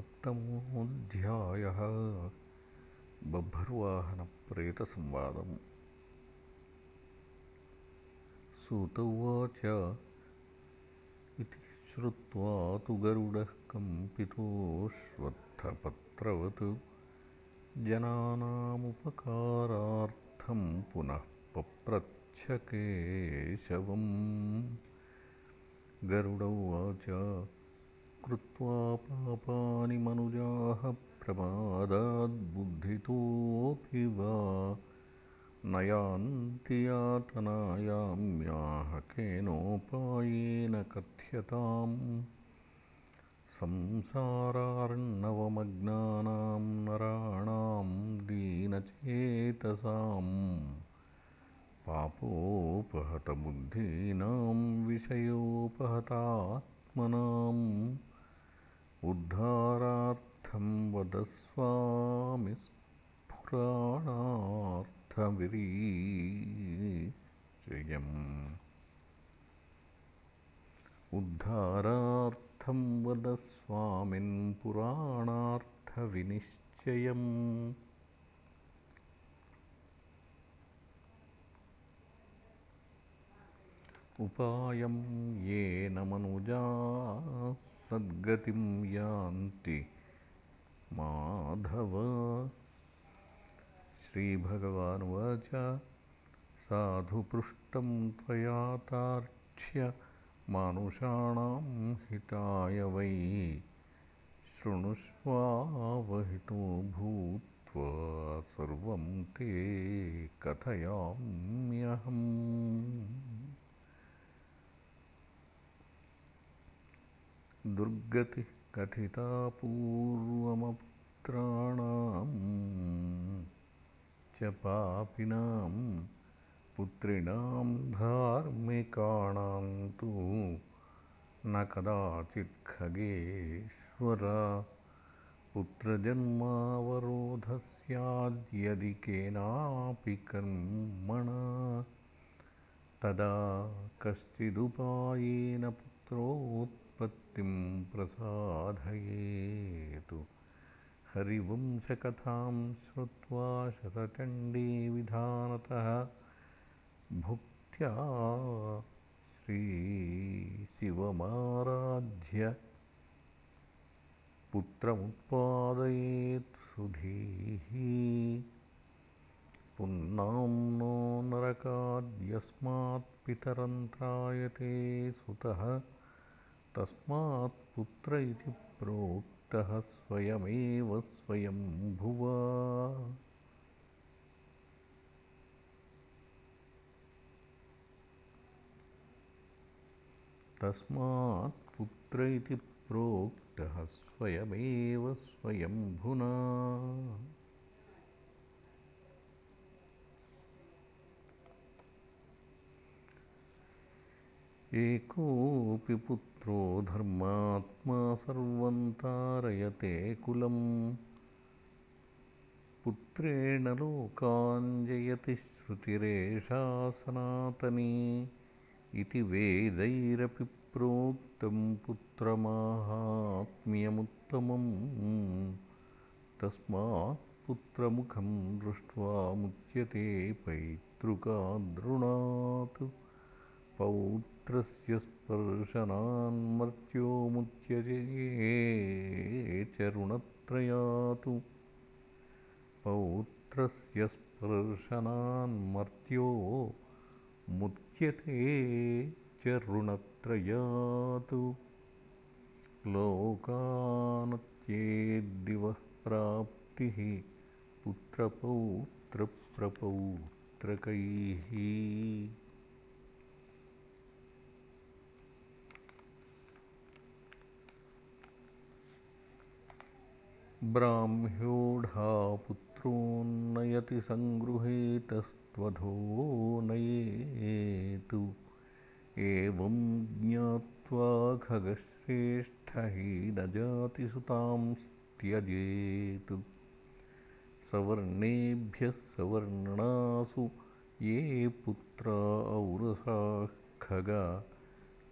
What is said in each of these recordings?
सप्तमोऽध्यायः। बभ्रुवाहनप्रेतसंवादम्। सूत उवाच इति श्रुत्वा तु गरुडः कम्पितोऽश्वत्थपत्रवत् जनानामुपकारार्थं पुनः पप्रच्छ केशवम्। गरुड उवाच कृत्वा पापानि मनुजाः प्रमादाद्बुद्धितोऽपि वा न यान्ति यातनायाम्याः केनोपायेन कथ्यताम् संसारार्णवमग्नानां नराणां दीनचेतसाम् पापोपहतबुद्धीनां विषयोपहतात्मनाम् उद्धारार्थं वदस्वामि स्फुराणार्थविरीचयम् उद्धारार्थं वद स्वामिन् पुराणार्थविनिश्चयम्। उपायं येन मनुजा सद्गतिं यान्ति। माधव। श्रीभगवानुवाच। साधुपृष्टं त्वयातार्क्ष्य मानुषाणां हिताय वै। शृणुष्वावहितो भूत्वा सर्वं ते कथयाम्यहम् दुर्गतिः कथिता पूर्वमपुत्राणां च पापिनां पुत्रिणां धार्मिकाणां तु न कदाचित् खगेश्वर। पुत्रजन्मावरोधः स्याद्यदि केनापि कर्मणा। तदा कश्चिदुपायेन पुत्रोत् प्रसाधयेतु हरिवंशकथां श्रुत्वा शतचण्डीविधानतः भुक्त्या श्रीशिवमाराध्य पुत्रमुत्पादयेत् सुधीः। पुन्नाम्नो नरकाद्यस्मात्पितरन्त्रायते सुतः तस्मात्पुत्र इति प्रोक्तः स्वयमेव स्वयम्भुवा। तस्मात्पुत्र इति प्रोक्तः स्वयमेव स्वयम्भुना एकोऽपि पुत्रो धर्मात्मा सर्वं तारयते कुलम्। पुत्रेण लोकाञ्जयति श्रुतिरेषा सनातनी इति वेदैरपि प्रोक्तं पुत्रमाहात्म्यमुत्तमम्। तस्मात् पुत्रमुखं दृष्ट्वा मुच्यते पौत्रस्य स्पर्शनान्मर्त्यो मुच्यते च ऋणत्रयातु पौत्रस्य स्पर्शनान्मर्त्यो मुच्यते च ऋणत्रयात् लोकानत्येद्दिवः प्राप्तिः पुत्रपौत्रप्रपौत्रकैः ब्राह्म्योढापुत्रोन्नयति सङ्गृहेतस्त्वधो नयेतु एवं ज्ञात्वा खगश्रेष्ठहीनजातिसुतांस्त्यजेतु सवर्णेभ्यः सवर्णासु ये पुत्रा औरसाः खगा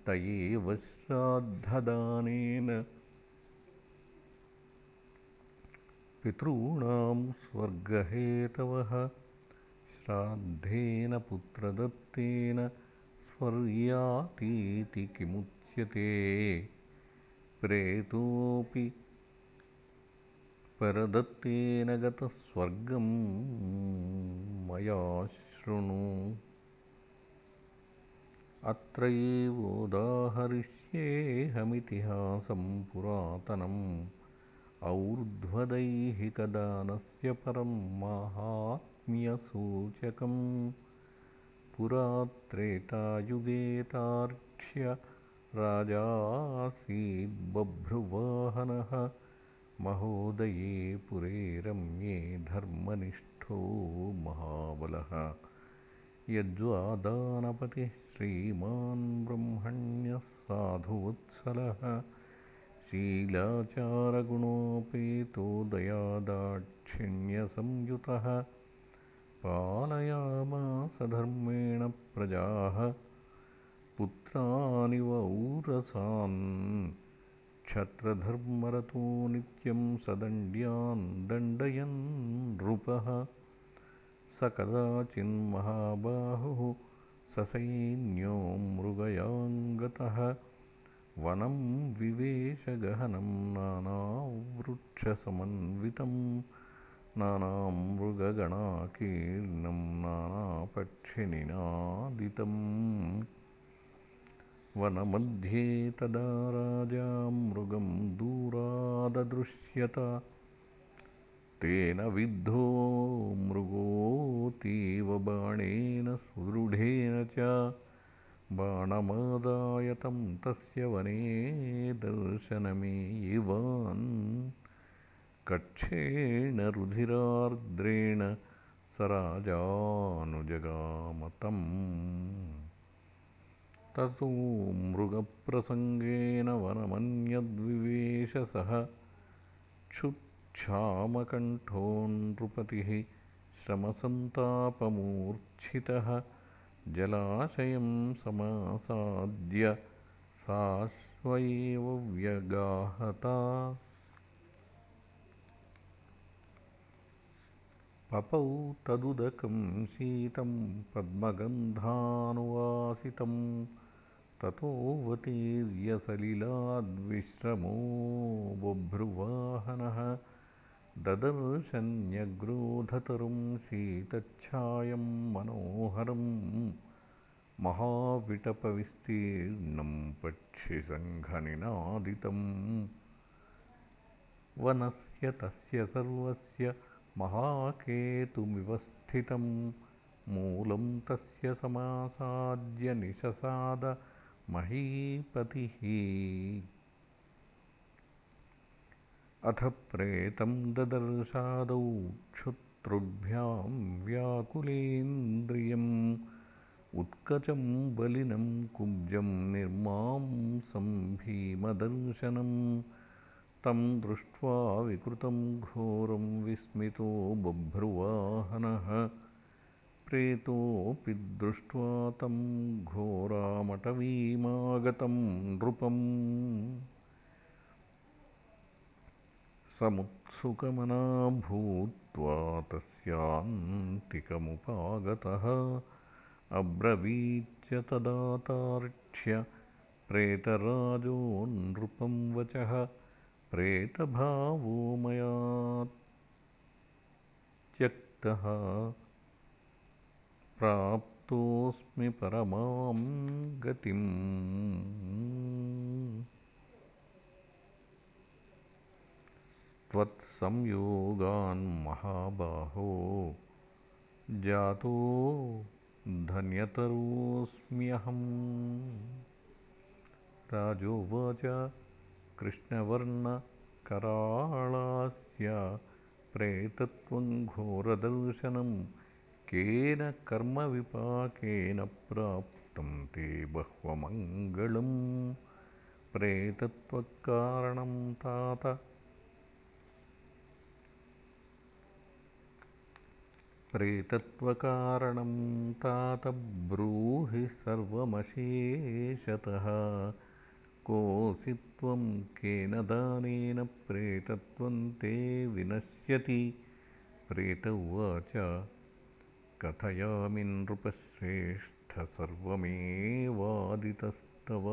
त एव श्राद्धदानेन पितॄणां स्वर्गहेतवः। श्राद्धेन पुत्रदत्तेन स्वर्यातीति किमुच्यते। प्रेतोऽपि परदत्तेन गतः स्वर्गं मया शृणु। अत्र एवोदाहरिष्येऽहमितिहासं पुरातनम् और्ध्वदैहिकदानस्य परं माहात्म्यसूचकम् पुरा त्रेतायुगेतार्क्ष्य राजासीद्बभ्रुवाहनः महोदये पुरे रम्ये धर्मनिष्ठो महाबलः। यज्वादानपतिः श्रीमान् ब्रह्मण्यः साधुवत्सलः शीलाचारगुणोपेतो दयादाक्षिण्यसंयुतः पालयामासधर्मेण प्रजाः पुत्रानिव औरसान् क्षत्रधर्मरतो नित्यं सदण्ड्यान् दण्डयन् नृपः। स कदाचिन्महाबाहुः ससैन्यो मृगयाङ्गतः वनं विवेशगहनं नानावृक्षसमन्वितं नानामृगगणाकीर्णं नानापक्षिनिनादितम् वनमध्ये तदा राजा मृगं दूराददृश्यत तेन विद्धो मृगोऽतीव बाणेन सुदृढेन च बाणमादाय तं तस्य वने दर्शनमेवान्। कक्षेण रुधिरार्द्रेण स राजानुजगामतम् ततो मृगप्रसङ्गेन वनमन्यद्विवेशसः क्षुच्छामकण्ठो नृपतिः श्रमसन्तापमूर्च्छितः जलाशयं समासाद्य साश्व एव व्यगाहता। पपौ तदुदकं शीतं पद्मगन्धानुवासितं ततोऽवतीर्यसलिलाद्विश्रमो बभ्रुवाहनः ददर्शन्यग्रोधतरुं शीतच्छायं मनोहरं महाविटपविस्तीर्णं पक्षिसङ्घनिनादितम् वनस्य तस्य सर्वस्य महाकेतुमिव स्थितं मूलं तस्य समासाद्य निशसाद महीपतिः अथ प्रेतं ददर्शादौ क्षुत्रुभ्यां व्याकुलेन्द्रियम् उत्कचं बलिनं कुब्जं निर्मांसं भीमदर्शनम् तं दृष्ट्वा विकृतं घोरं विस्मितो बभ्रुवाहनः। प्रेतोऽपि दृष्ट्वा तं घोरामटवीमागतं नृपम् समुत्सुकमना भूत्वा तस्यान्तिकमुपागतः अब्रवीच्च तदातार्क्ष्य प्रेतराजो नृपं वचः प्रेतभावो मया त्यक्तः प्राप्तोऽस्मि परमां गतिम् त्वत्संयोगान्महाबाहो जातो धन्यतरोऽस्म्यहम्। राजोवाच कृष्णवर्णकराळास्य प्रेतत्वं घोरदर्शनं केन कर्मविपाकेन प्राप्तं ते बह्वमङ्गलम्। प्रेतत्वकारणं तात प्रेतत्वकारणं तात ब्रूहि सर्वमशेषतः। कोऽसि त्वं केन दानेन प्रेतत्वं ते विनश्यति। प्रेत उवाच कथयामि नृपश्रेष्ठ सर्वमेवादितस्तव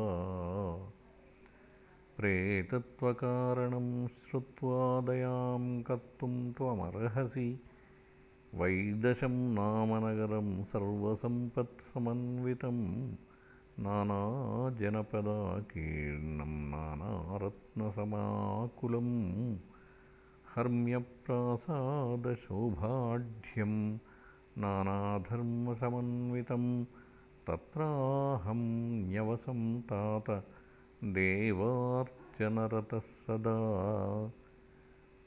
प्रेतत्वकारणं श्रुत्वा दयां कर्तुं त्वमर्हसि वैदशं नामनगरं सर्वसम्पत्समन्वितं नानाजनपदाकीर्णं नानारत्नसमाकुलं हर्म्यप्रासादशोभाढ्यं नानाधर्मसमन्वितं तत्राहं न्यवसं तात देवार्चनरतः सदा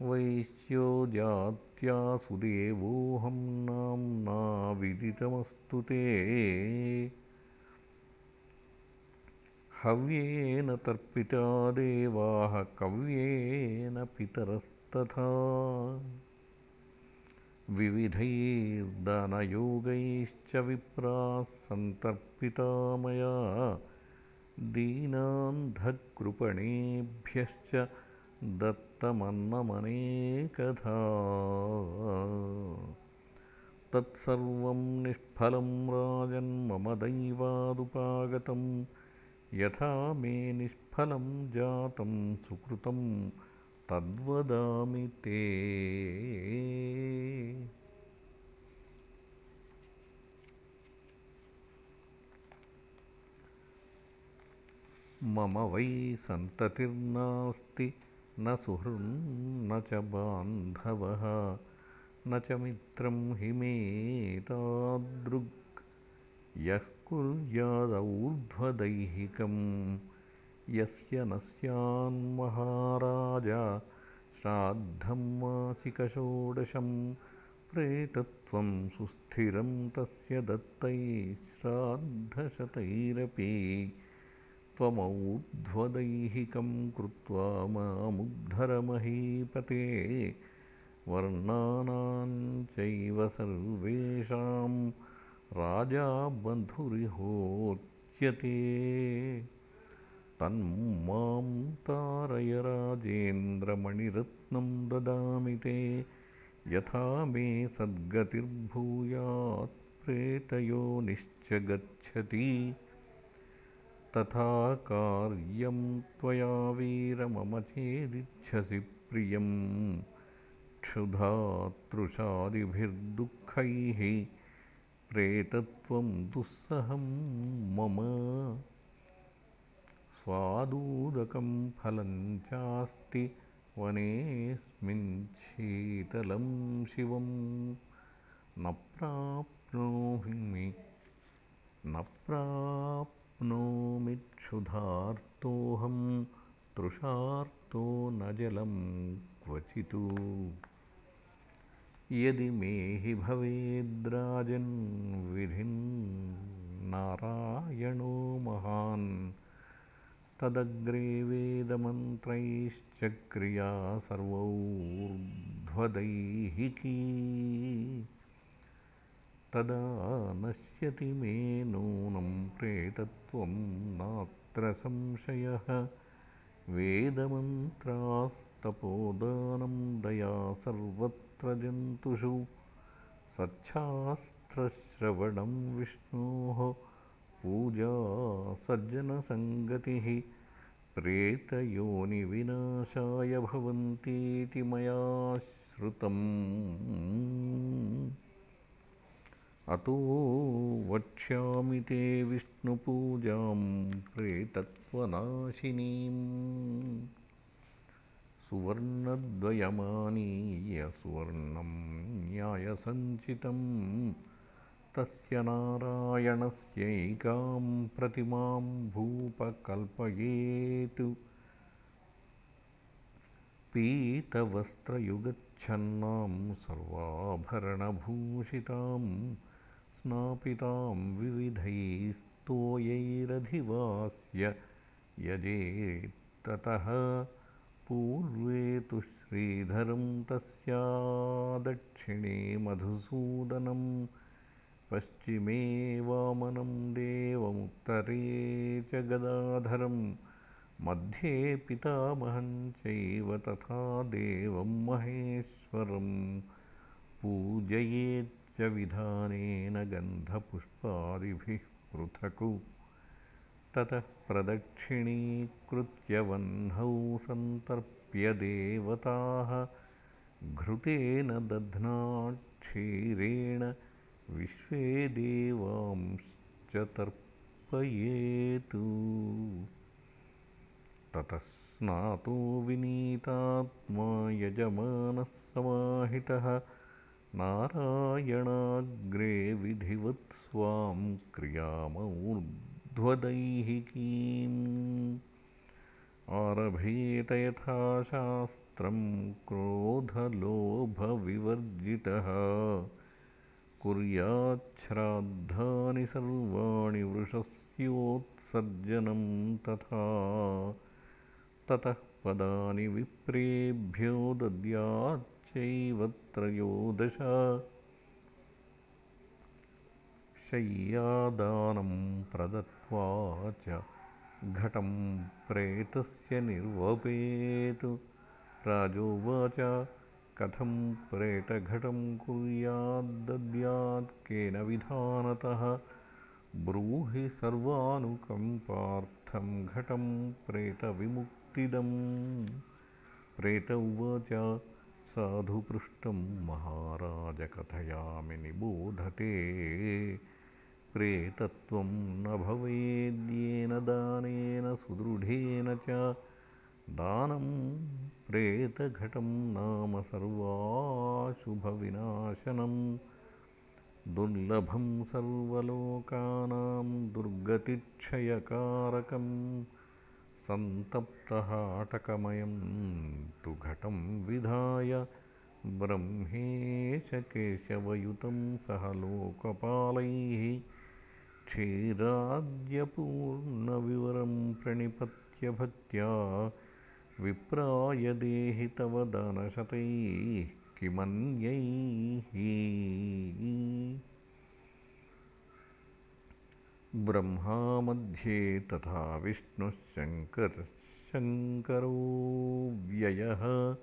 वैश्यो जात्यासु देवोऽहं नाम्ना विदितमस्तु ते। हव्येन तर्पिता देवाः कव्येन पितरस्तथा। विविधैर्दानयोगैश्च विप्राः सन्तर्पिता मया। दीनान्धकृपणेभ्यश्च दत्तमन्नमनेकधा तत्सर्वं निष्फलं राजन्मम दैवादुपागतं। यथा मे निष्फलं जातं सुकृतं तद्वदामि ते। मम वै सन्ततिर्नास्ति न सुहृन्न च बान्धवः न च मित्रं हि मे तादृग् यः कुर्यादौर्ध्वदैहिकं यस्य न स्यान्महाराज श्राद्धं मासिकषोडशं प्रेतत्वं सुस्थिरं तस्य दत्तैः श्राद्धशतैरपि त्वमौध्वदैहिकं कृत्वा मामुद्धरमहीपते वर्णानां चैव सर्वेषां राजा बन्धुरिहोच्यते। तन्मां तारय राजेन्द्रमणिरत्नं ददामि ते। यथा मे सद्गतिर्भूयात् प्रेतयोनिश्च गच्छति तथा कार्यं त्वया वीर मम चेदिच्छसि प्रियं। क्षुधातृषादिभिर्दुःखैः प्रेतत्वं दुःसहं मम। स्वादूदकं फलं चास्ति वनेऽस्मिन् शीतलं शिवं। न प्राप्नोमि न प्राप् नोमिक्षुधार्तोऽहं तृषार्तो न जलं क्वचित्। यदि मे हि भवेद्राजन्विधिन्नारायणो महान् तदग्रे वेदमन्त्रैश्चक्रिया सर्वौर्ध्वदैहिकी तदा नश्यति मे नूनं प्रेतत्वं नात्र संशयः। वेदमन्त्रास्तपोदानं दया सर्वत्र जन्तुषु। सच्छास्त्रश्रवणं विष्णोः। पूजा सज्जनसङ्गतिः। प्रेतयोनिविनाशाय भवन्तीति मया श्रुतम् अतो वक्ष्यामि ते विष्णुपूजां प्रेतत्वनाशिनीम् सुवर्णद्वयमानीय सुवर्णं न्यायसञ्चितं तस्य नारायणस्यैकां प्रतिमां भूपकल्पयेत्। पीतवस्त्रयुगच्छन्नां सर्वाभरणभूषिताम् स्नापितां विविधैस्तोयैरधिवास्य यजेत्ततः पूर्वे तु श्रीधरं तस्या दक्षिणे मधुसूदनं पश्चिमे वामनं देवमुत्तरे च गदाधरं मध्ये पितामहं चैव तथा देवं महेश्वरं पूजयेच्च विधानेन गन्धपुष्पादिभिः पृथक्। ततः प्रदक्षिणीकृत्य वह्नौ सन्तर्प्य देवताः घृतेन दध्नाक्षीरेण विश्वे देवांश्च तर्पयेतु। ततः स्नातो विनीतात्मा यजमानः समाहितः नारायणाग्रे विधिवत् स्वां क्रियामौर्ध्वदैहिकीम् आरभेत यथा शास्त्रं क्रोधलोभविवर्जितः। कुर्याच्छ्राद्धानि सर्वाणि वृषस्योत्सर्जनं तथा। ततः पदानि विप्रेभ्यो दद्याच्चैव त्रयोदश शय्यादानं प्रदत्त्वा च घटं प्रेतस्य निर्वपेतु। राजोवाच कथं प्रेतघटं कुर्याद्दद्यात् केन विधानतः? ब्रूहि सर्वानुकम्पार्थं घटं प्रेतविमुक्तिदम्। प्रेत उवाच साधु पृष्टं महाराज कथयामि निबोधते। प्रेतत्वं न भवेद्येन दानेन सुदृढेन च दानं प्रेतघटं नाम सर्वाशुभविनाशनं। दुर्लभं सर्वलोकानां दुर्गतिक्षयकारकं सन्तप्तहाटकमयं तु घटं विधाय ब्रह्मेशकेशवयुतं सह लोकपालैः क्षीराद्यपूर्णविवरं प्रणिपत्य भक्त्या विप्राय देहि तव दानशतैः किमन्यैः ब्रह्मा मध्ये तथा व्ययः।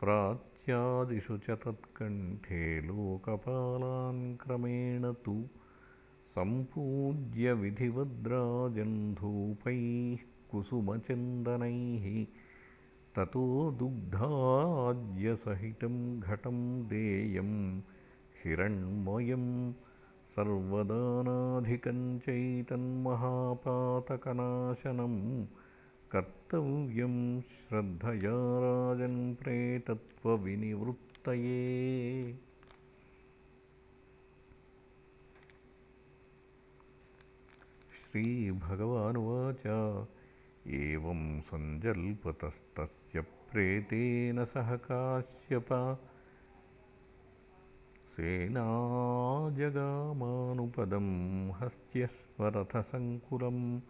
प्राच्यादिषु च तत्कण्ठे लोकपालान् क्रमेण तु सम्पूज्य विधिवद्राजन्धूपैः कुसुमचन्दनैः ततो दुग्धाद्यसहितं घटं देयं हिरण्मयं सर्वदानाधिकं चैतन्महापातकनाशनं कर्तव्यं श्रद्धया राजन्प्रेतत्वविनिवृत्तये श्रीभगवानुवाच एवं सञ्जल्पतस्तस्य प्रेतेन सह काश्यप सेनाजगामानुपदं हस्त्यश्वरथसङ्कुलं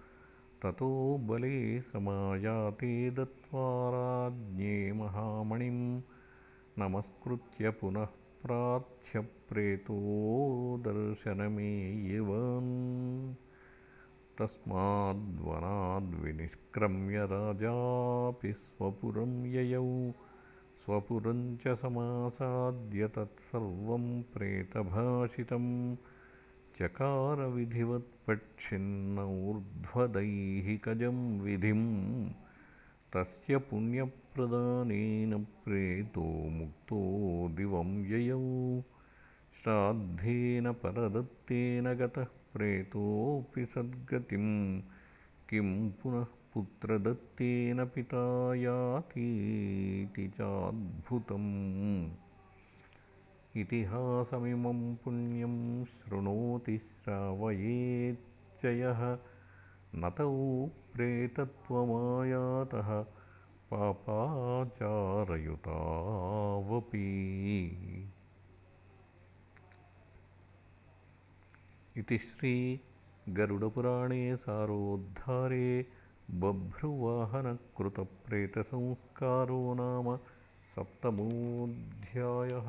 ततो बले समायाते दत्त्वा राज्ञे महामणिं। नमस्कृत्य पुनः प्रार्थ्य प्रेतो दर्शनमेयवान् तस्माद्वनाद्विनिष्क्रम्य राजापि स्वपुरं ययौ स्वपुरं च समासाद्य तत्सर्वं प्रेतभाषितं चकारविधिवत्पक्षिन्नौर्ध्वदैहिकजं विधिं तस्य पुण्यप्रदानेन प्रेतो मुक्तो दिवं ययौ। श्राद्धेन परदत्तेन गतः प्रेतोऽपि सद्गतिं किं पुनः पुत्रदत्तेन पिता यातीति चाद्भुतम्। इतिहासमिमं पुण्यं शृणोति श्रावयेच्च यः न तौ प्रेतत्वमायातः पापाचारयुतावपि। इति श्रीगरुडपुराणे सारोद्धारे बभ्रुवाहनकृतप्रेतसंस्कारो नाम सप्तमोऽध्यायः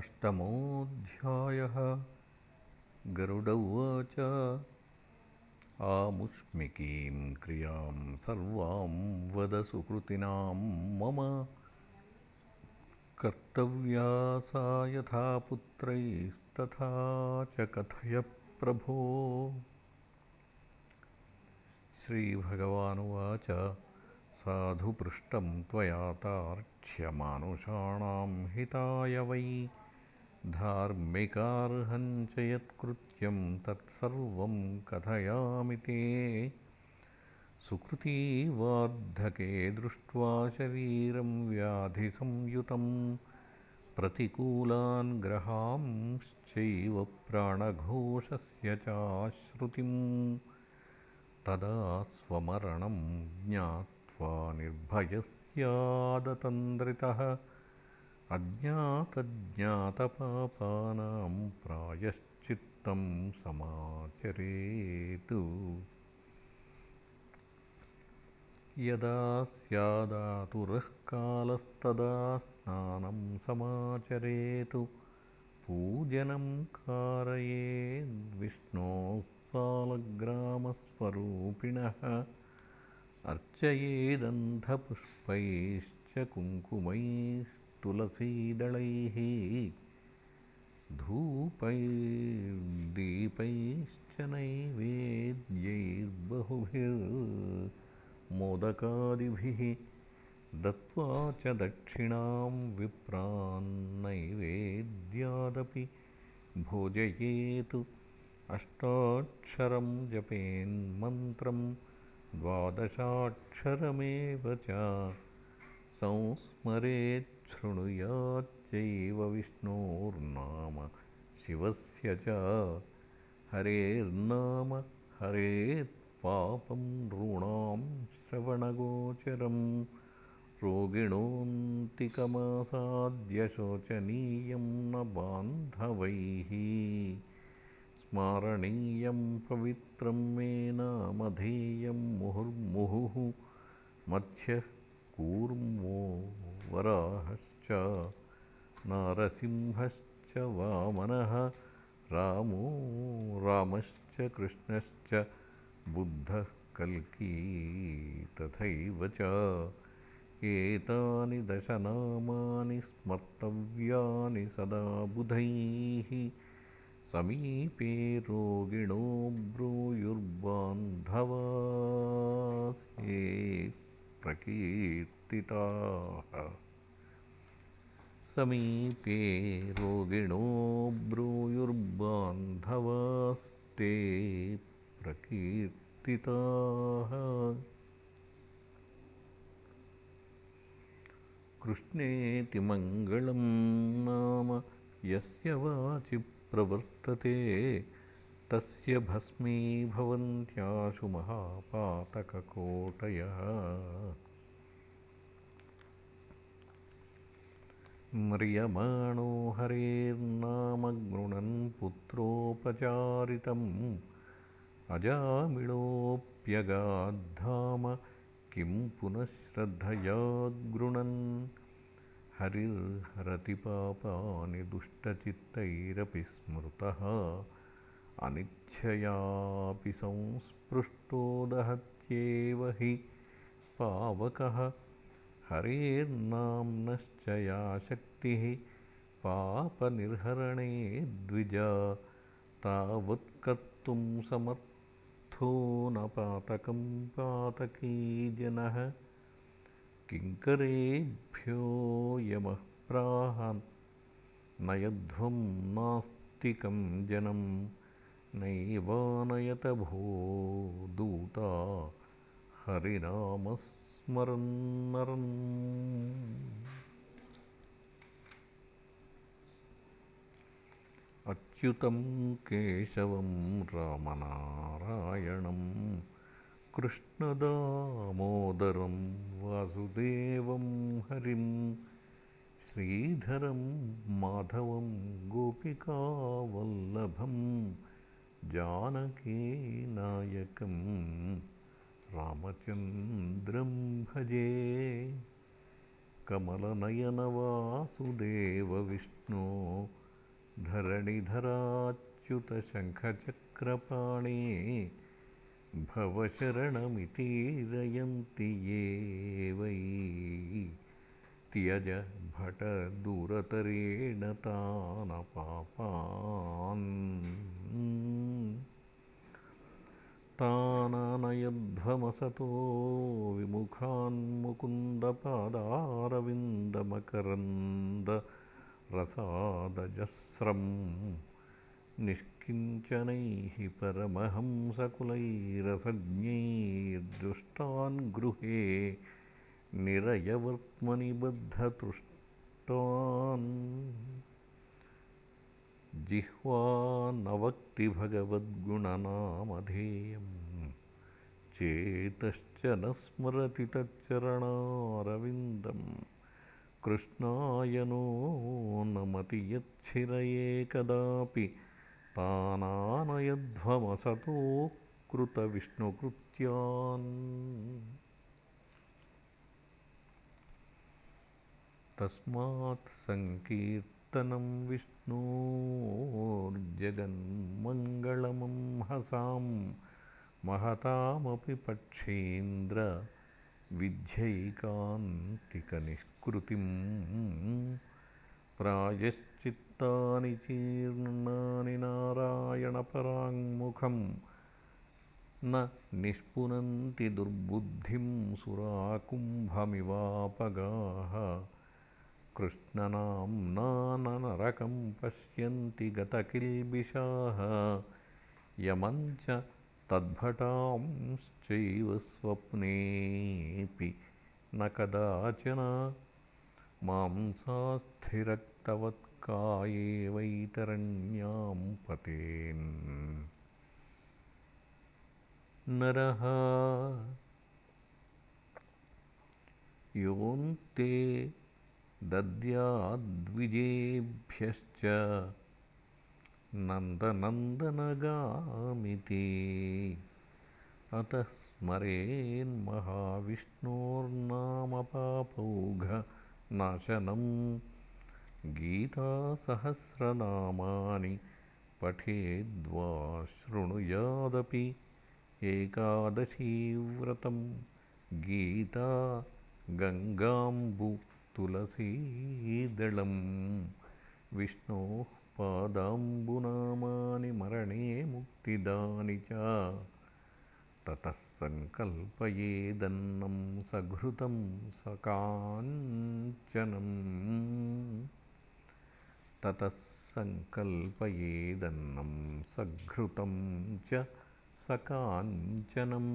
अष्टमोऽध्यायः। गरुड उवाच आमुष्मिकीं क्रियां सर्वां वद सुकृतिनां मम कर्तव्या सा यथा पुत्रैस्तथा च कथय प्रभो श्रीभगवानुवाच साधु पृष्टं त्वया तार्क्ष्यमानुषाणां हिताय वै धार्मिकार्हं च यत्कृत्यं तत्सर्वं कथयामि ते सुकृतीवार्धके दृष्ट्वा शरीरं व्याधिसंयुतं प्रतिकूलान् ग्रहांश्चैव प्राणघोषस्य चाश्रुतिम्। तदा स्वमरणं ज्ञात्वा निर्भयस्यादतन्द्रितः अज्ञातज्ञातपापानां प्रायश्चित्तं समाचरेत्। यदा स्यादातुरः कालस्तदा स्नानं समाचरेत्। पूजनं कारयेद्विष्णोः सालग्रामस्वरूपिणः। अर्चयेदन्धपुष्पैश्च कुङ्कुमैस्तुलसीदलैः धूपैर्दीपैश्च नैवेद्यैर्बहुभिर्मोदकादिभिः दत्त्वा च दक्षिणां विप्रान्नैवेद्यादपि भोजयेत्। अष्टाक्षरं जपेन्मन्त्रं द्वादशाक्षरमेव च संस्मरेच्छृणुयाच्चैव विष्णोर्नाम शिवस्य च हरेर्नाम हरेत्पापं नॄणां श्रवणगोचरं रोगिणोऽन्तिकमासाद्यशोचनीयं न बान्धवैः स्मारणीयं पवित्रं मे नामधेयं मुहुर्मुहुः मत्स्यः कूर्मो वराहश्च नारसिंहश्च वामनः रामो रामश्च कृष्णश्च बुद्धः कल्की तथैव च एतानि दशनामानि स्मर्तव्यानि सदा बुधैः समीपे रोगिणो ब्रूयुर्बान्धवासे प्रकीर्तिताः समीपे रोगिणो ब्रूयुर्बान्धवास्ते प्रकीर्तिताः। कृष्णेति मङ्गलं नाम यस्य वाचि प्रवर्तते तस्य भस्मीभवन्त्याशु महापातककोटयः म्रियमाणो हरेर्नाम गृणन् पुत्रोपचारितम् अजामिळोऽप्यगाद्धाम किं पुनः श्रद्धया गृणन् दुष्टचित्तैरपि स्मृतः अनिच्छयापि संस्पृष्टो दहत्येव हि पावकः हरेर्नाम्नश्च या शक्तिः पापनिर्हरणे द्विज। तावत्कर्तुं समर्थो न पातकं पातकी जनः किङ्करेभ्यो यमः प्राह। नयध्वं नास्तिकं जनं नैवानयत भो दूता। हरिनामस्मरन्नरन् अच्युतं केशवं रामनारायणम् कृष्णदामोदरं वासुदेवं हरिं श्रीधरं माधवं गोपिकावल्लभं जानकीनायकं रामचन्द्रं भजे कमलनयनवासुदेवविष्णो धरणिधराच्युतशङ्खचक्रपाणे भवशरणमितीरयन्ति ये वै। त्यज भटदूरतरेण तानपापान्। ताननयध्वमसतो निष्किञ्चनैः परमहंसकुलैरसज्ञैर्दुष्टान् गृहे निरयवर्त्मनि बद्धतुष्टान् जिह्वा न वक्ति भगवद्गुणनामधेयम् चेतश्च न स्मरति तच्चरणारविन्दम् कृष्णाय नो नमति यच्छिरये कदापि तानानयध्वमसतो कृतविष्णुकृत्यान्। तस्मात् सङ्कीर्तनं विष्णोर्जगन्मङ्गलमंहसां महतामपि पक्षीन्द्रविद्यैकान्तिकनिष्कृतिम् प्रायश्चित्तानि चीर्णानि नारायणपराङ्मुखं न निष्पुनन्ति दुर्बुद्धिं सुराकुम्भमिवापगाः। कृष्णनाम्नाननरकं पश्यन्ति गतकिल्बिषाः। यमं च तद्भटांश्चैव स्वप्नेऽपि न कदाचन मांसास्थिरक्तवत्काये वैतरण्यां पतेन्। नरः। योऽन्ते दद्याद्विजेभ्यश्च नन्दनन्दनगामिति। अतः स्मरेन्महाविष्णोर्नामपापौघनाशनं गीतासहस्रनामानि पठेद्वा शृणुयादपि एकादशीव्रतं गीता गङ्गाम्बु तुलसीदलं विष्णोः पादाम्बुनामानि मरणे मुक्तिदानि च ततः सङ्कल्पयेदन्नं सघृतं सकाञ्चनम् ततः सङ्कल्पयेदन्नं सघृतं च सकाञ्चनम्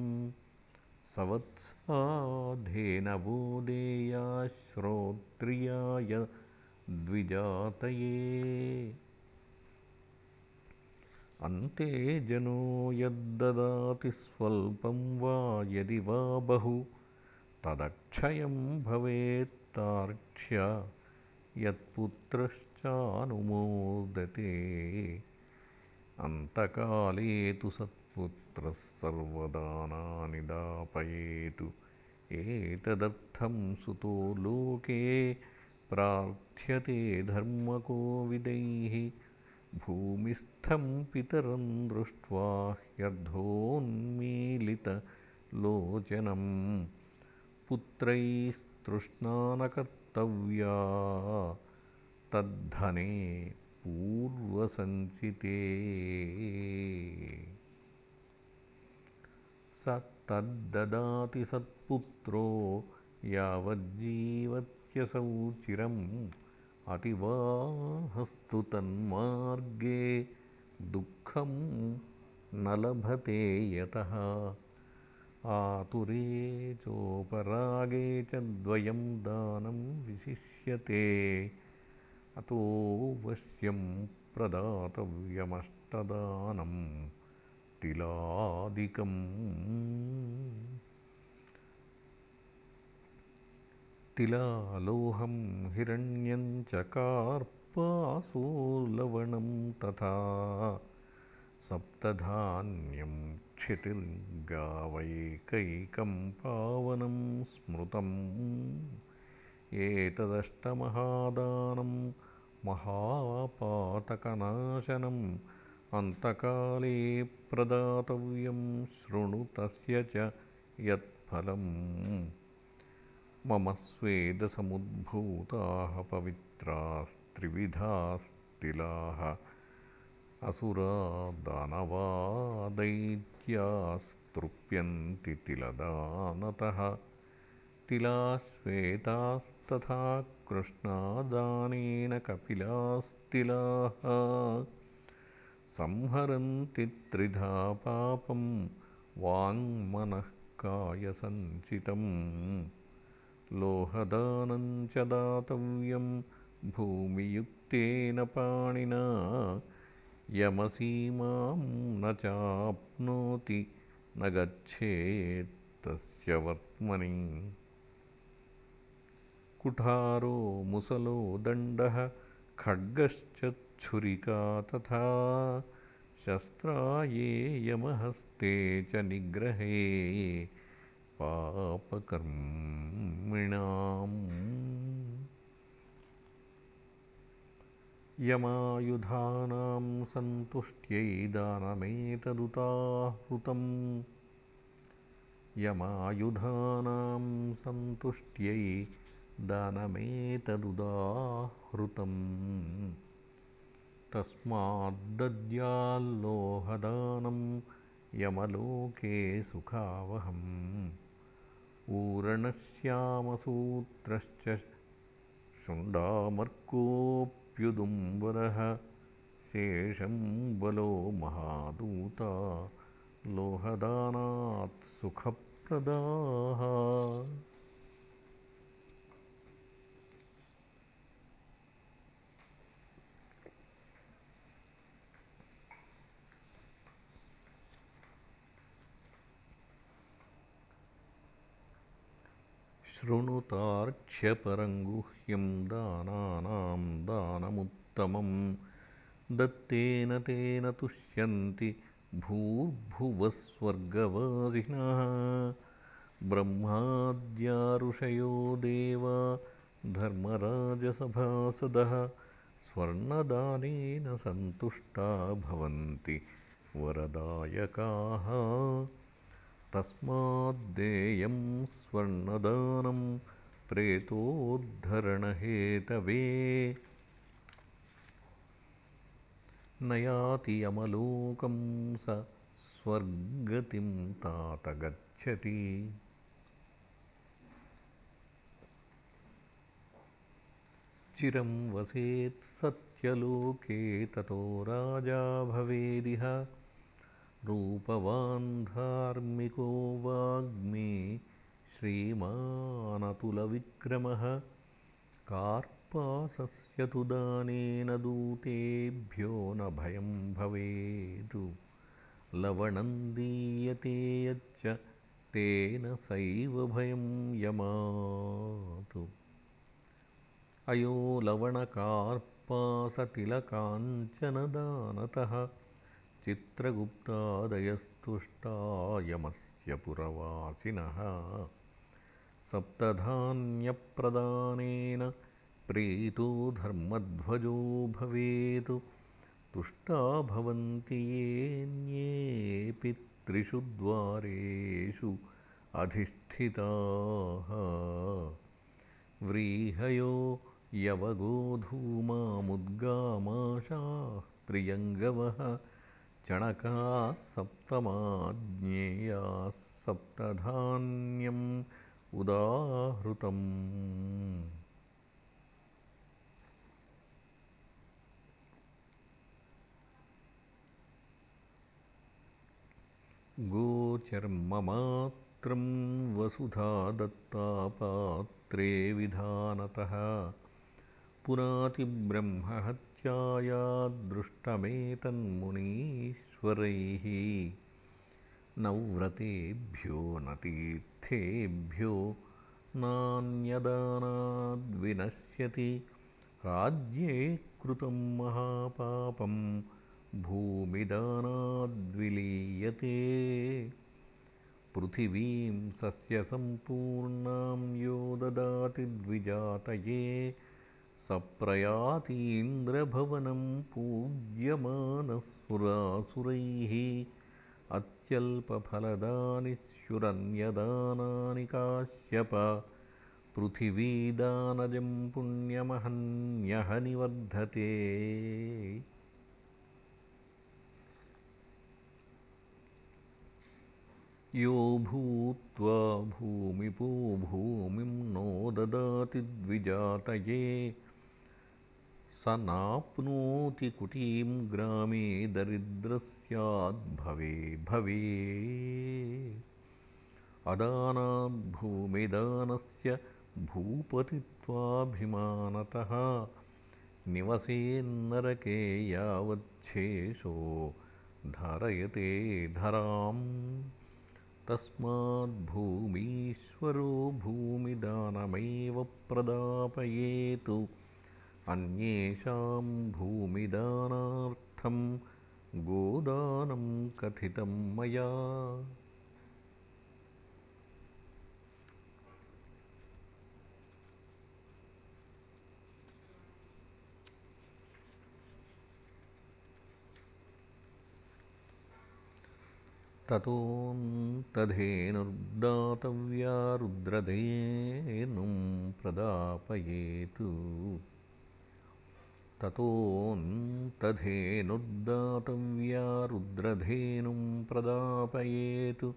सवत्साधेनवो देयाश्रोत्रियाय द्विजातये अन्ते जनो यद्ददाति स्वल्पं वा यदि वा बहु तदक्षयं भवेत्तार्क्ष्य यत्पुत्रश्चानुमोदते। अन्तकाले तु सत्पुत्रः सर्वदानानि दापयेतु एतदर्थं सुतो लोके प्रार्थ्यते धर्मकोविदैः भूमिस्थं पितरं दृष्ट्वा ह्यर्धोन्मीलितलोचनं पुत्रैस्तृष्णा न कर्तव्या तद्धने पूर्वसञ्चिते। स तद्ददाति सत्पुत्रो यावज्जीवत्यसौ चिरम् अतिवाहस्तु तन्मार्गे दुःखं न लभते यतः। आतुरे चोपरागे च द्वयं दानं विशिष्यते। अतोऽवश्यं प्रदातव्यमष्टदानम् तिलादिकम् तिलालोहं हिरण्यं च कार्पासो लवणं तथा सप्तधान्यं क्षितिर्गावैकैकं पावनं स्मृतम्। एतदष्टमहादानं महापातकनाशनम् अन्तकाले प्रदातव्यं शृणु तस्य च यत्फलम् मम स्वेदसमुद्भूताः पवित्रास्त्रिविधास्तिलाः। असुरा दानवादैत्यास्तृप्यन्ति तिलदानतः। तिलाश्वेतास्तथा कृष्णादानेन कपिलास्तिलाः। संहरन्ति त्रिधा पापं वाङ्मनःकायसञ्चितम् लोहदानं च दातव्यं भूमियुक्तेन पाणिना यमसीमां न चाप्नोति न गच्छेत्तस्य वर्त्मनि। कुठारो मुसलो दण्डः खड्गश्च छुरिका तथा शस्त्राये यमहस्ते च निग्रहे पापकर्मिणाम्। यमायुधानां सन्तुष्ट्यै दानमेतदुताहृतम् यमायुधानां सन्तुष्ट्यै दानमेतदुदाहृतम् तस्माद्दद्याल्लोहदानं यमलोके सुखावहम् ऊरणश्यामसूत्रश्च शुण्डामर्कोऽप्युदुम्बरः शेषं बलो महादूता लोहदानात् सुखप्रदाः शृणुतार्क्ष्यपरङ्गुह्यं दानानां दानमुत्तमं। दत्तेन तेन तुष्यन्ति भूर्भुवस्वर्गवासिनः। ब्रह्माद्याऋषयो देवा धर्मराजसभासदः। स्वर्णदानेन सन्तुष्टा भवन्ति वरदायकाः तस्माद्देयं स्वर्णदानं प्रेतोद्धरणहेतवे। न याति यमलोकं स स्वर्गतिं तात गच्छति। चिरं वसेत् सत्यलोके ततो राजा भवेदिह रूपवान् धार्मिको वाग्मी श्रीमानतुलविक्रमः कार्पासस्य तु दानेन दूतेभ्यो न भयं भवेत् लवणं दीयते यच्च तेन सैव भयं यमात्। अयो लवणकार्पासतिलकाञ्चनदानतः चित्रगुप्तादयस्तुष्टायमस्य पुरवासिनः। सप्तधान्यप्रदानेन प्रीतो धर्मध्वजो भवेत्। तुष्टा भवन्ति येऽन्येऽपि त्रिषु द्वारेषु अधिष्ठिताः। व्रीहयो यवगोधूमामुद्गामाशाः प्रियङ्गवः चणकाः सप्तमाज्ञेयाः सप्तधान्यम् उदाहृतम्। गोचर्ममात्रं वसुधा दत्तापात्रे विधानतः पुरातिब्रह्महत्यायादृष्टमेतन्मुनीश्वरैः नव्रतेभ्यो न तीर्थेभ्यो नान्यदानाद्विनश्यति राज्ये कृतं महापापं भूमिदानाद्विलीयते। पृथिवीं सस्यसम्पूर्णां यो ददाति ददाति सप्रयातीन्द्रभवनं पूज्यमानः सुरासुरैः अत्यल्पफलदानि स्युरन्यदानानि काश्यप पृथिवीदानजं पुण्यमहन्यः निवर्धते यो भूत्वा भूमिपो भूमिं नो ददाति द्विजातये स नाप्नोति कुटीं ग्रामे दरिद्रस्याद्भवे भवे अदानाद्भूमिदानस्य भूपतित्वाभिमानतः निवसेन्नरके यावच्छेषो धारयते धराम्। तस्माद्भूमीश्वरो भूमिदानमेव प्रदापयेतु अन्येषां भूमिदानार्थं गोदानं कथितं मया। ततोऽन्तधेनुर्दातव्या रुद्रधेनुं प्रदापयेतु ततोऽन्तधेनुर्दातव्या रुद्रधेनुं प्रदापयेतु।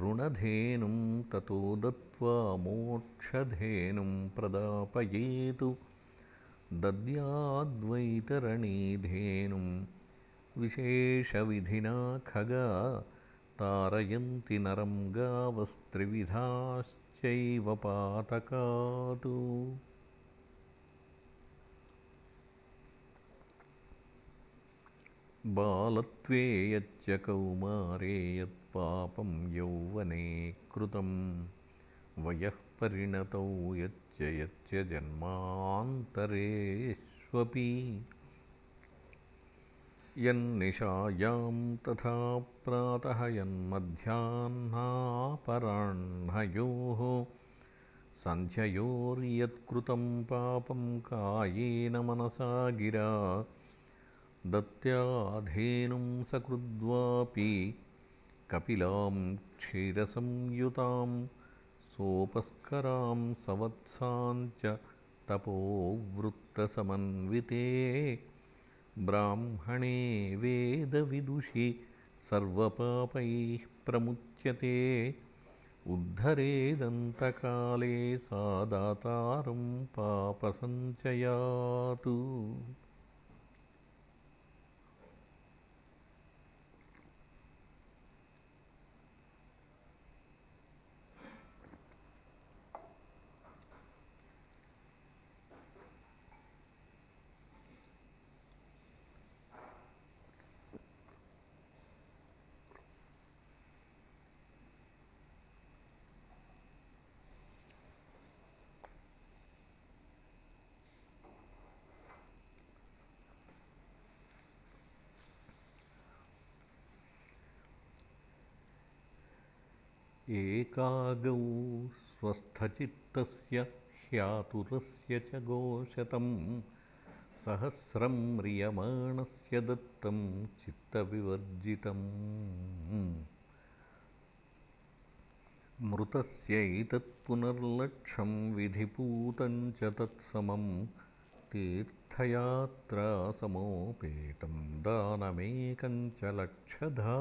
ऋणधेनुं ततो दत्त्वा मोक्षधेनुं प्रदापयेतु। दद्याद्वैतरणीधेनुं विशेषविधिना खगा तारयन्ति नरं गावस्त्रिविधाश्चैव पातकात् बालत्वे यच्च कौमारे यत्पापं यौवने कृतं। वयः परिणतौ यच्च यच्च जन्मान्तरेष्वपि यन्निशायां तथा प्रातः यन्मध्याह्नापराह्नयोः। सन्ध्ययोर्यत्कृतं पापं कायेन मनसा गिरा दत्याधेनुं सकृद्वापि कपिलां क्षीरसंयुतां सोपस्करां सवत्सां च तपोवृत्तसमन्विते ब्राह्मणे वेदविदुषि सर्वपापैः प्रमुच्यते। उद्धरेदन्तकाले सा दातारं पापसञ्चयात् एकागौ स्वस्थचित्तस्य ह्यातुरस्य च गोशतं सहस्रं म्रियमाणस्य दत्तं चित्तविवर्जितम्। मृतस्यैतत्पुनर्लक्षं विधिपूतं च तत्समं। तीर्थयात्रासमोपेतं दानमेकं च लक्षधा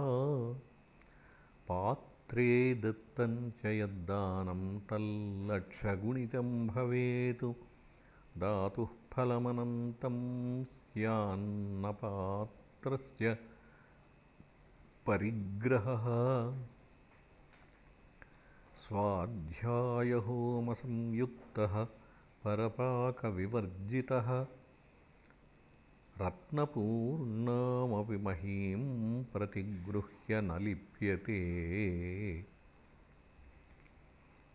पात्रे दत्तं च यद्दानं तल्लक्षगुणितं भवेत्। दातुः फलमनन्तं स्यान्नपात्रस्य परिग्रहः। स्वाध्यायहोमसंयुक्तः परपाकविवर्जितः रत्नपूर्णामपि महीं प्रतिगृह्य न लिप्यते।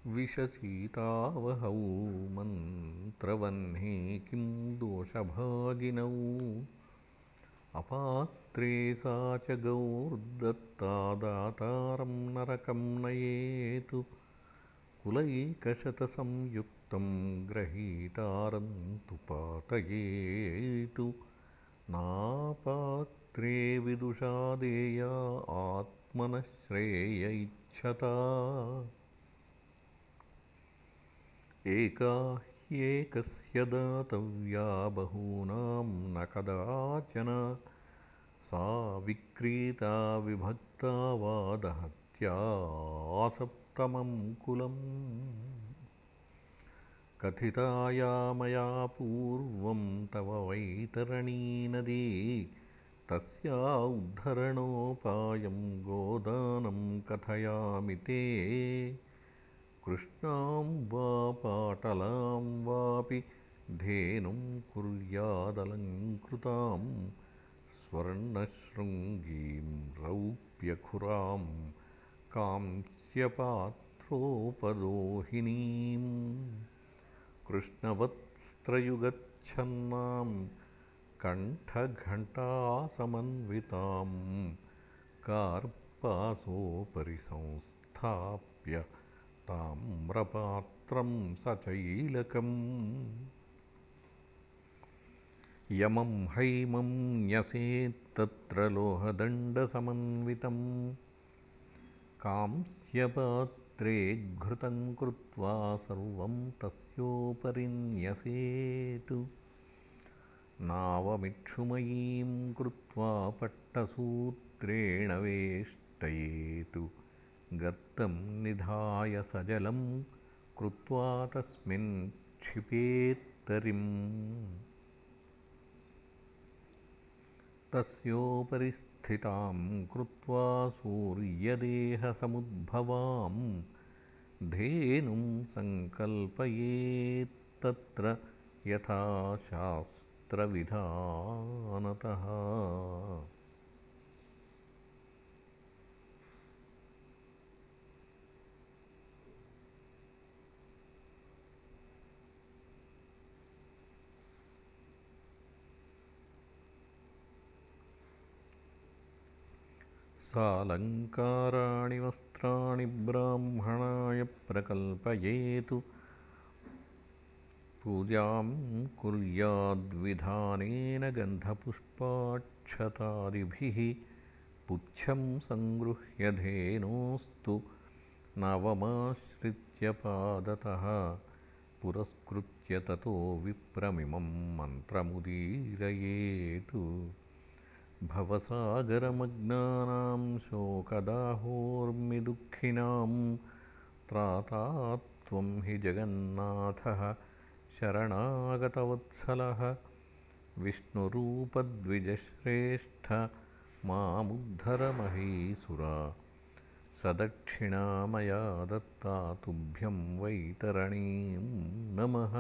विषसीतावहौ मन्त्रवह्ने किं दोषभागिनौ? अपात्रे सा च गौर्दत्ता दातारं नरकं नयेत्। कुलैकशतसंयुक्तं ग्रहीतारन्तु पातयेतु नापात्रे विदुषा देया आत्मनः श्रेय इच्छता। एका ह्येकस्य दातव्या बहूनां न कदाचन। सा विक्रीता विभक्ता वा दहत्यासप्तमं कुलम् कथिताया मया पूर्वं तव वैतरणीनदी तस्या उद्धरणोपायं गोदानं कथयामि ते। कृष्णां वा पाटलां वापि धेनुं कुर्यादलङ्कृतां स्वर्णशृङ्गीं रौप्यखुरां कांस्यपात्रोपदोहिनीम् कृष्णवत्स्त्रयुगच्छन्नां कण्ठघण्टासमन्वितां कार्पासोपरि संस्थाप्य ताम्रपात्रं सचैलकम्। यमं हैमं न्यसेत्तत्र लोहदण्डसमन्वितं कांस्यपात्रे कृत्वा सर्वं तस्योपरि न्यसेतु। नावमिक्षुमयीं कृत्वा पट्टसूत्रेण वेष्टयेतु। गर्तं निधाय सजलं कृत्वा तस्मिन् क्षिपेत्तरिम्। तस्योपरि स्थितां कृत्वा सूर्यदेहसमुद्भवां धेनुं सङ्कल्पयेत्तत्र यथा शास्त्रविधानतः सालङ्काराणि वस्त्राणि ब्राह्मणाय प्रकल्पयेतु। पूजां कुर्याद्विधानेन गन्धपुष्पाक्षतादिभिः पुच्छं सङ्गृह्य धेनोस्तु नवमाश्रित्य पादतः। पुरस्कृत्य ततो विप्रमिमं मन्त्रमुदीरयेतु भवसागरमग्नानां शोकदाहोर्मिदुःखिनां त्राता त्वं हि जगन्नाथः शरणागतवत्सलः विष्णुरूपद्विजश्रेष्ठ मामुद्धरमहीसुरा सदक्षिणा मया दत्ता तुभ्यं वैतरणीं नमः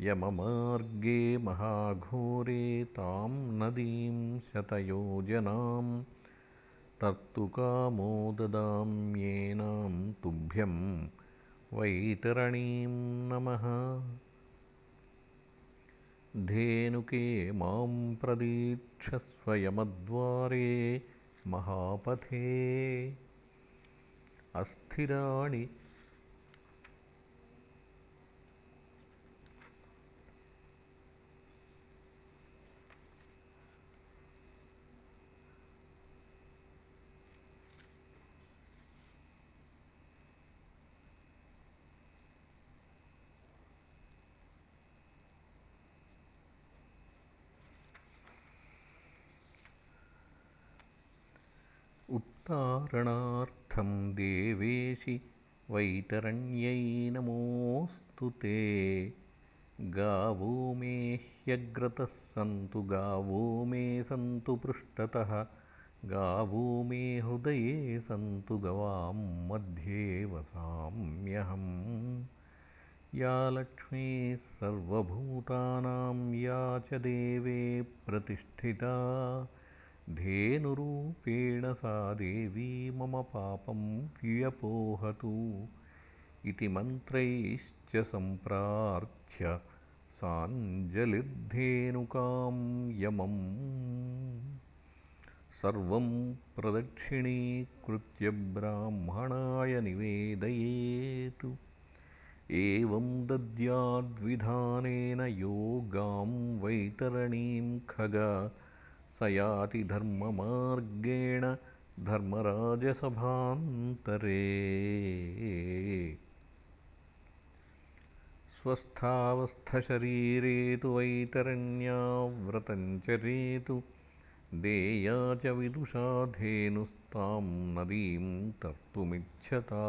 यममार्गे महाघोरे तां नदीं शतयोजनां तर्तुकामो ददाम्येनां तुभ्यं वैतरणीं नमः। धेनुके मां प्रदीक्षस्वयमद्वारे महापथे। अस्थिराणि उत्तारणार्थं देवेशि वैतरण्यै नमोऽस्तु ते। गावो मे ह्यग्रतः सन्तु गावो मे सन्तु पृष्ठतः गावो मे हृदये सन्तु गवां मध्ये वसाम्यहम् या लक्ष्मीः सर्वभूतानां या च देवे प्रतिष्ठिता धेनुरूपेण सा देवी मम पापं व्यपोहतु इति मन्त्रैश्च सम्प्रार्थ्य साञ्जलिर्धेनुकां यमम्। सर्वं प्रदक्षिणीकृत्य ब्राह्मणाय निवेदयेतु। एवं दद्याद्विधानेन योगां वैतरणीं खग स याति धर्ममार्गेण धर्मराजसभान्तरे। स्वस्थावस्थशरीरे तु वैतरण्याव्रतञ्चरेतु देया च विदुषाधेनुस्तां नदीं तर्तुमिच्छता।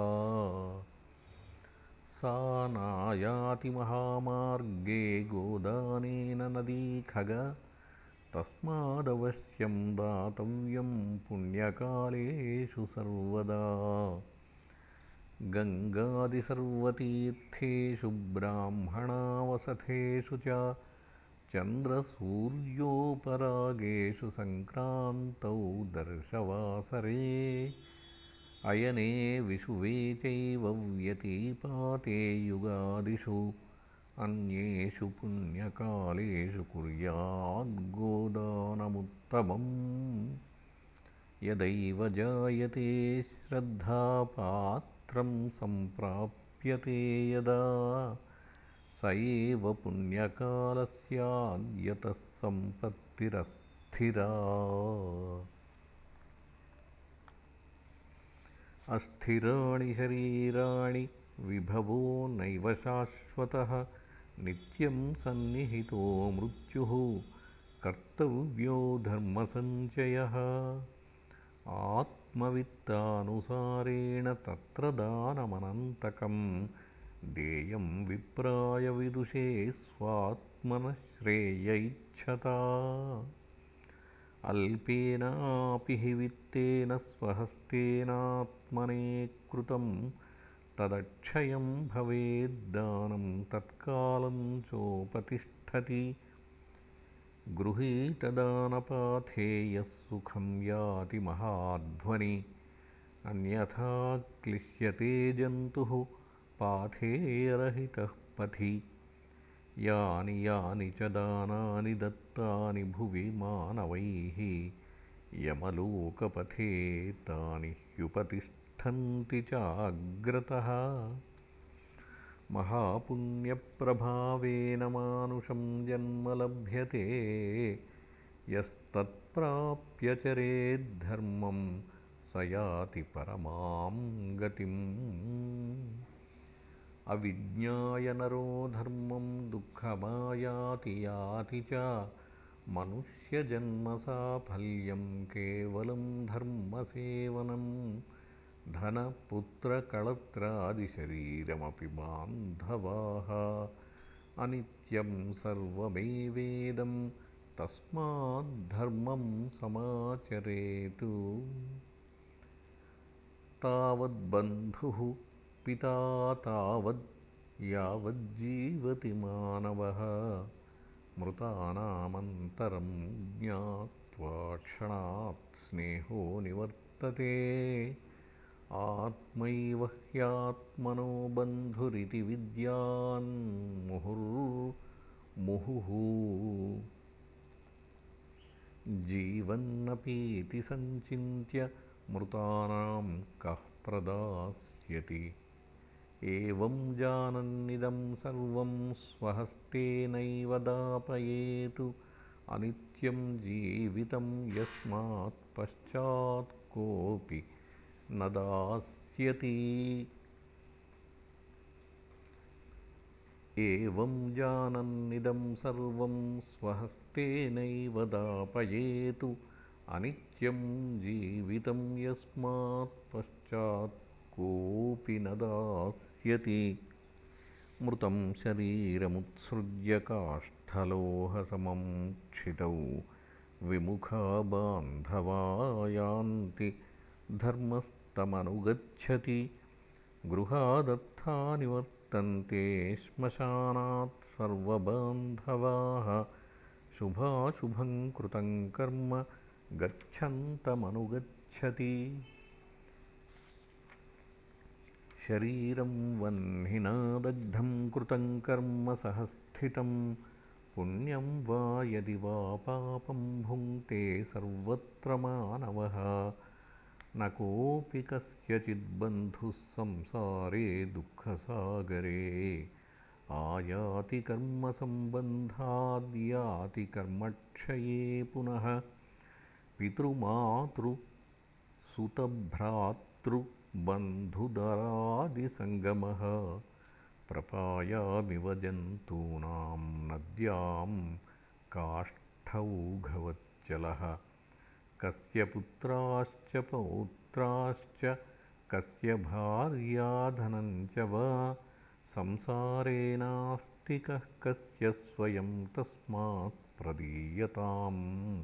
सा नायाति महामार्गे गोदानेन नदी खग तस्मादवश्यं दातव्यं पुण्यकालेषु सर्वदा। गङ्गादिसर्वतीर्थेषु ब्राह्मणावसथेषु च चन्द्रसूर्योपरागेषु सङ्क्रान्तौ दर्शवासरे। अयने विषुवे चैव व्यतीपाते युगादिषु अन्येषु पुण्यकालेषु कुर्याद्गोदानमुत्तमम् यदैव जायते श्रद्धापात्रं सम्प्राप्यते यदा। स एव पुण्यकालस्याद्यतः सम्पत्तिरस्थिरा। अस्थिराणि शरीराणि विभवो नैव शाश्वतः नित्यं सन्निहितो मृत्युः कर्तव्यो धर्मसञ्चयः। आत्मवित्तानुसारेण तत्र दानमनन्तकम् देयं विप्राय विदुषे स्वात्मनः श्रेयैच्छता अल्पेनापि हि वित्तेन स्वहस्तेनात्मने कृतं तदक्षयं भवेद्दानं तत्कालं चोपतिष्ठति। गृहीतदानपाथे यः सुखं याति महाध्वनि। अन्यथा क्लिश्यते जन्तुः पाथेरहितः पथि। यानि यानि च दानानि दत्तानि भुवि मानवैः यमलोकपथे तानि ह्युपतिष्ठन्ति चाग्रतः महापुण्यप्रभावेन मानुषं जन्म लभ्यते। यस्तत्प्राप्य चरेद्धर्मं स याति परमां गतिम्। अविज्ञाय नरो धर्मं दुःखमायाति याति च मनुष्यजन्मसाफल्यं केवलं धर्मसेवनं धनपुत्रकळत्रादिशरीरमपि बान्धवाः। अनित्यं सर्वमेवेदं तस्माद्धर्मं समाचरेतु। तावद्बन्धुः पिता तावद् यावज्जीवति मानवः। मृतानामन्तरं ज्ञात्वा क्षणात् स्नेहो निवर्तते आत्मैव ह्यात्मनो बन्धुरिति विद्यान्मुहुर्मुहुः जीवन्नपीति सञ्चिन्त्य मृतानां कः प्रदास्यति। एवं जानन्निदं सर्वं स्वहस्तेनैव दापयेतु। अनित्यं जीवितं यस्मात् पश्चात् कोऽपि न दास्यति एवं जानन्निदं सर्वं स्वहस्तेनैव दापयेतु। अनित्यं जीवितं यस्मात् पश्चात् कोऽपि न दास्यति मृतं शरीरमुत्सृज्य काष्ठलोहसमं क्षितौ। विमुखा बान्धवा यान्ति धर्मस्तमनुगच्छति गृहादत्था निवर्तन्ते श्मशानात् सर्वबान्धवाः शुभाशुभं कृतं कर्म गच्छन्तमनुगच्छति। शरीरं वह्निना दग्धं कृतं कर्म सहस्थितं। पुण्यं वा यदि वा पापं भुङ्क्ते सर्वत्र मानवः न कोऽपि कस्यचिद्बन्धुः संसारे दुःखसागरे। आयाति कर्मसम्बन्धाद्याति कर्मक्षये पुनः पितृमातृसुतभ्रातृबन्धुदरादिसङ्गमः प्रपायामिव जन्तूनां नद्यां काष्ठौघवच्चलः कस्य पुत्राश्च पौत्राश्च कस्य भार्याधनं च वा? संसारे नास्ति कः कस्य स्वयं तस्मात् प्रदीयताम्?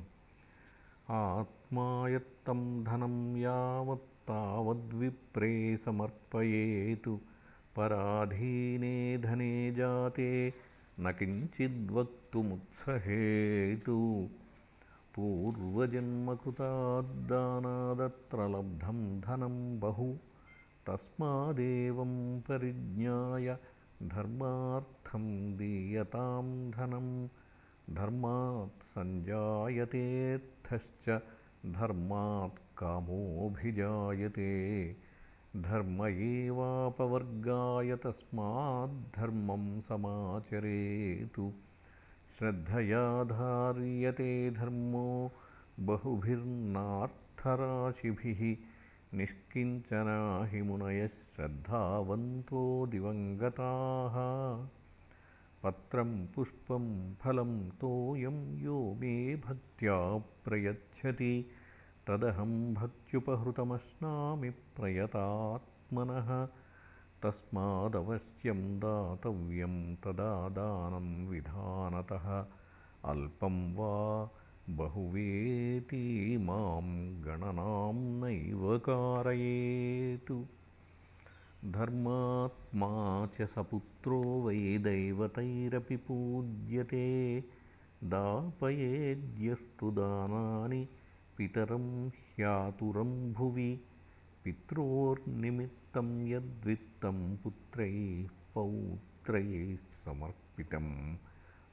आत्मा यत्तं धनं यावत्तावद्विप्रे समर्पयेतु। पराधीने धने जाते न किञ्चिद्वक्तुमुत्सहेतु पूर्वजन्मकृताद्दानादत्र लब्धं धनं बहु तस्मादेवं परिज्ञाय धर्मार्थं दीयतां धनं धर्मात् सञ्जायतेऽर्थश्च धर्मात् कामोऽभिजायते धर्म एवापवर्गाय तस्माद्धर्मं समाचरेतु श्रद्धया धार्यते धर्मो बहुभिर्नार्थराशिभिः निष्किञ्चना हि मुनयः श्रद्धावन्तो दिवङ्गताः। पत्रं पुष्पं फलं तोयं यो मे भक्त्या प्रयच्छति। तदहं भक्त्युपहृतमश्नामि प्रयतात्मनः तस्मादवश्यं दातव्यं तदा दानं विधानतः। अल्पं वा बहुवेतीमां गणनां नैव कारयेतु। धर्मात्मा च सपुत्रो वै दैवतैरपि पूज्यते। दापयेद्यस्तु दानानि पितरं ह्यातुरं भुवि। पित्रोर्निमित्तं यद्वित्तं पुत्रैः पौत्रैः समर्पितम्।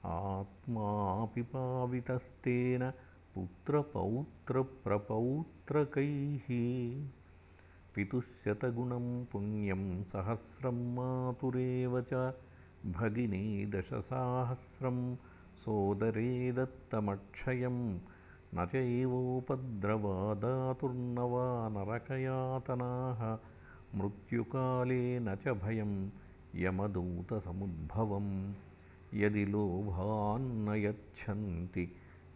आत्मापि पावितस्तेन पुत्रपौत्रप्रपौत्रकैः पितुः पुण्यं सहस्रं मातुरेव च भगिनी दशसाहस्रं सोदरे दत्तमक्षयम् न चैवोपद्रवादातुर्न वा नरकयातनाः मृत्युकाले न च भयं यमदूतसमुद्भवम् यदि लोभान्न यच्छन्ति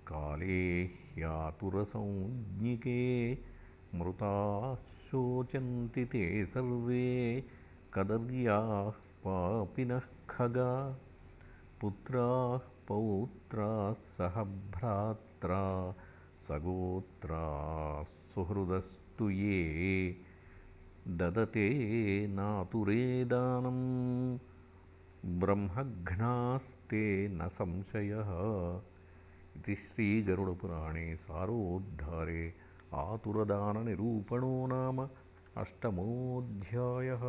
काले ह्यातुरसंज्ञिके मृताः शोचन्ति ते सर्वे कदर्याः पापिनः खगा। पुत्राः पौत्राः सह भ्रात्रा सगोत्राः सुहृदस्तु ये ददते नातुरे दानम् ब्रह्मघ्नास्ते न संशयः। इति श्रीगरुडपुराणे सारोद्धारे आतुरदाननिरूपणो नाम अष्टमोऽध्यायः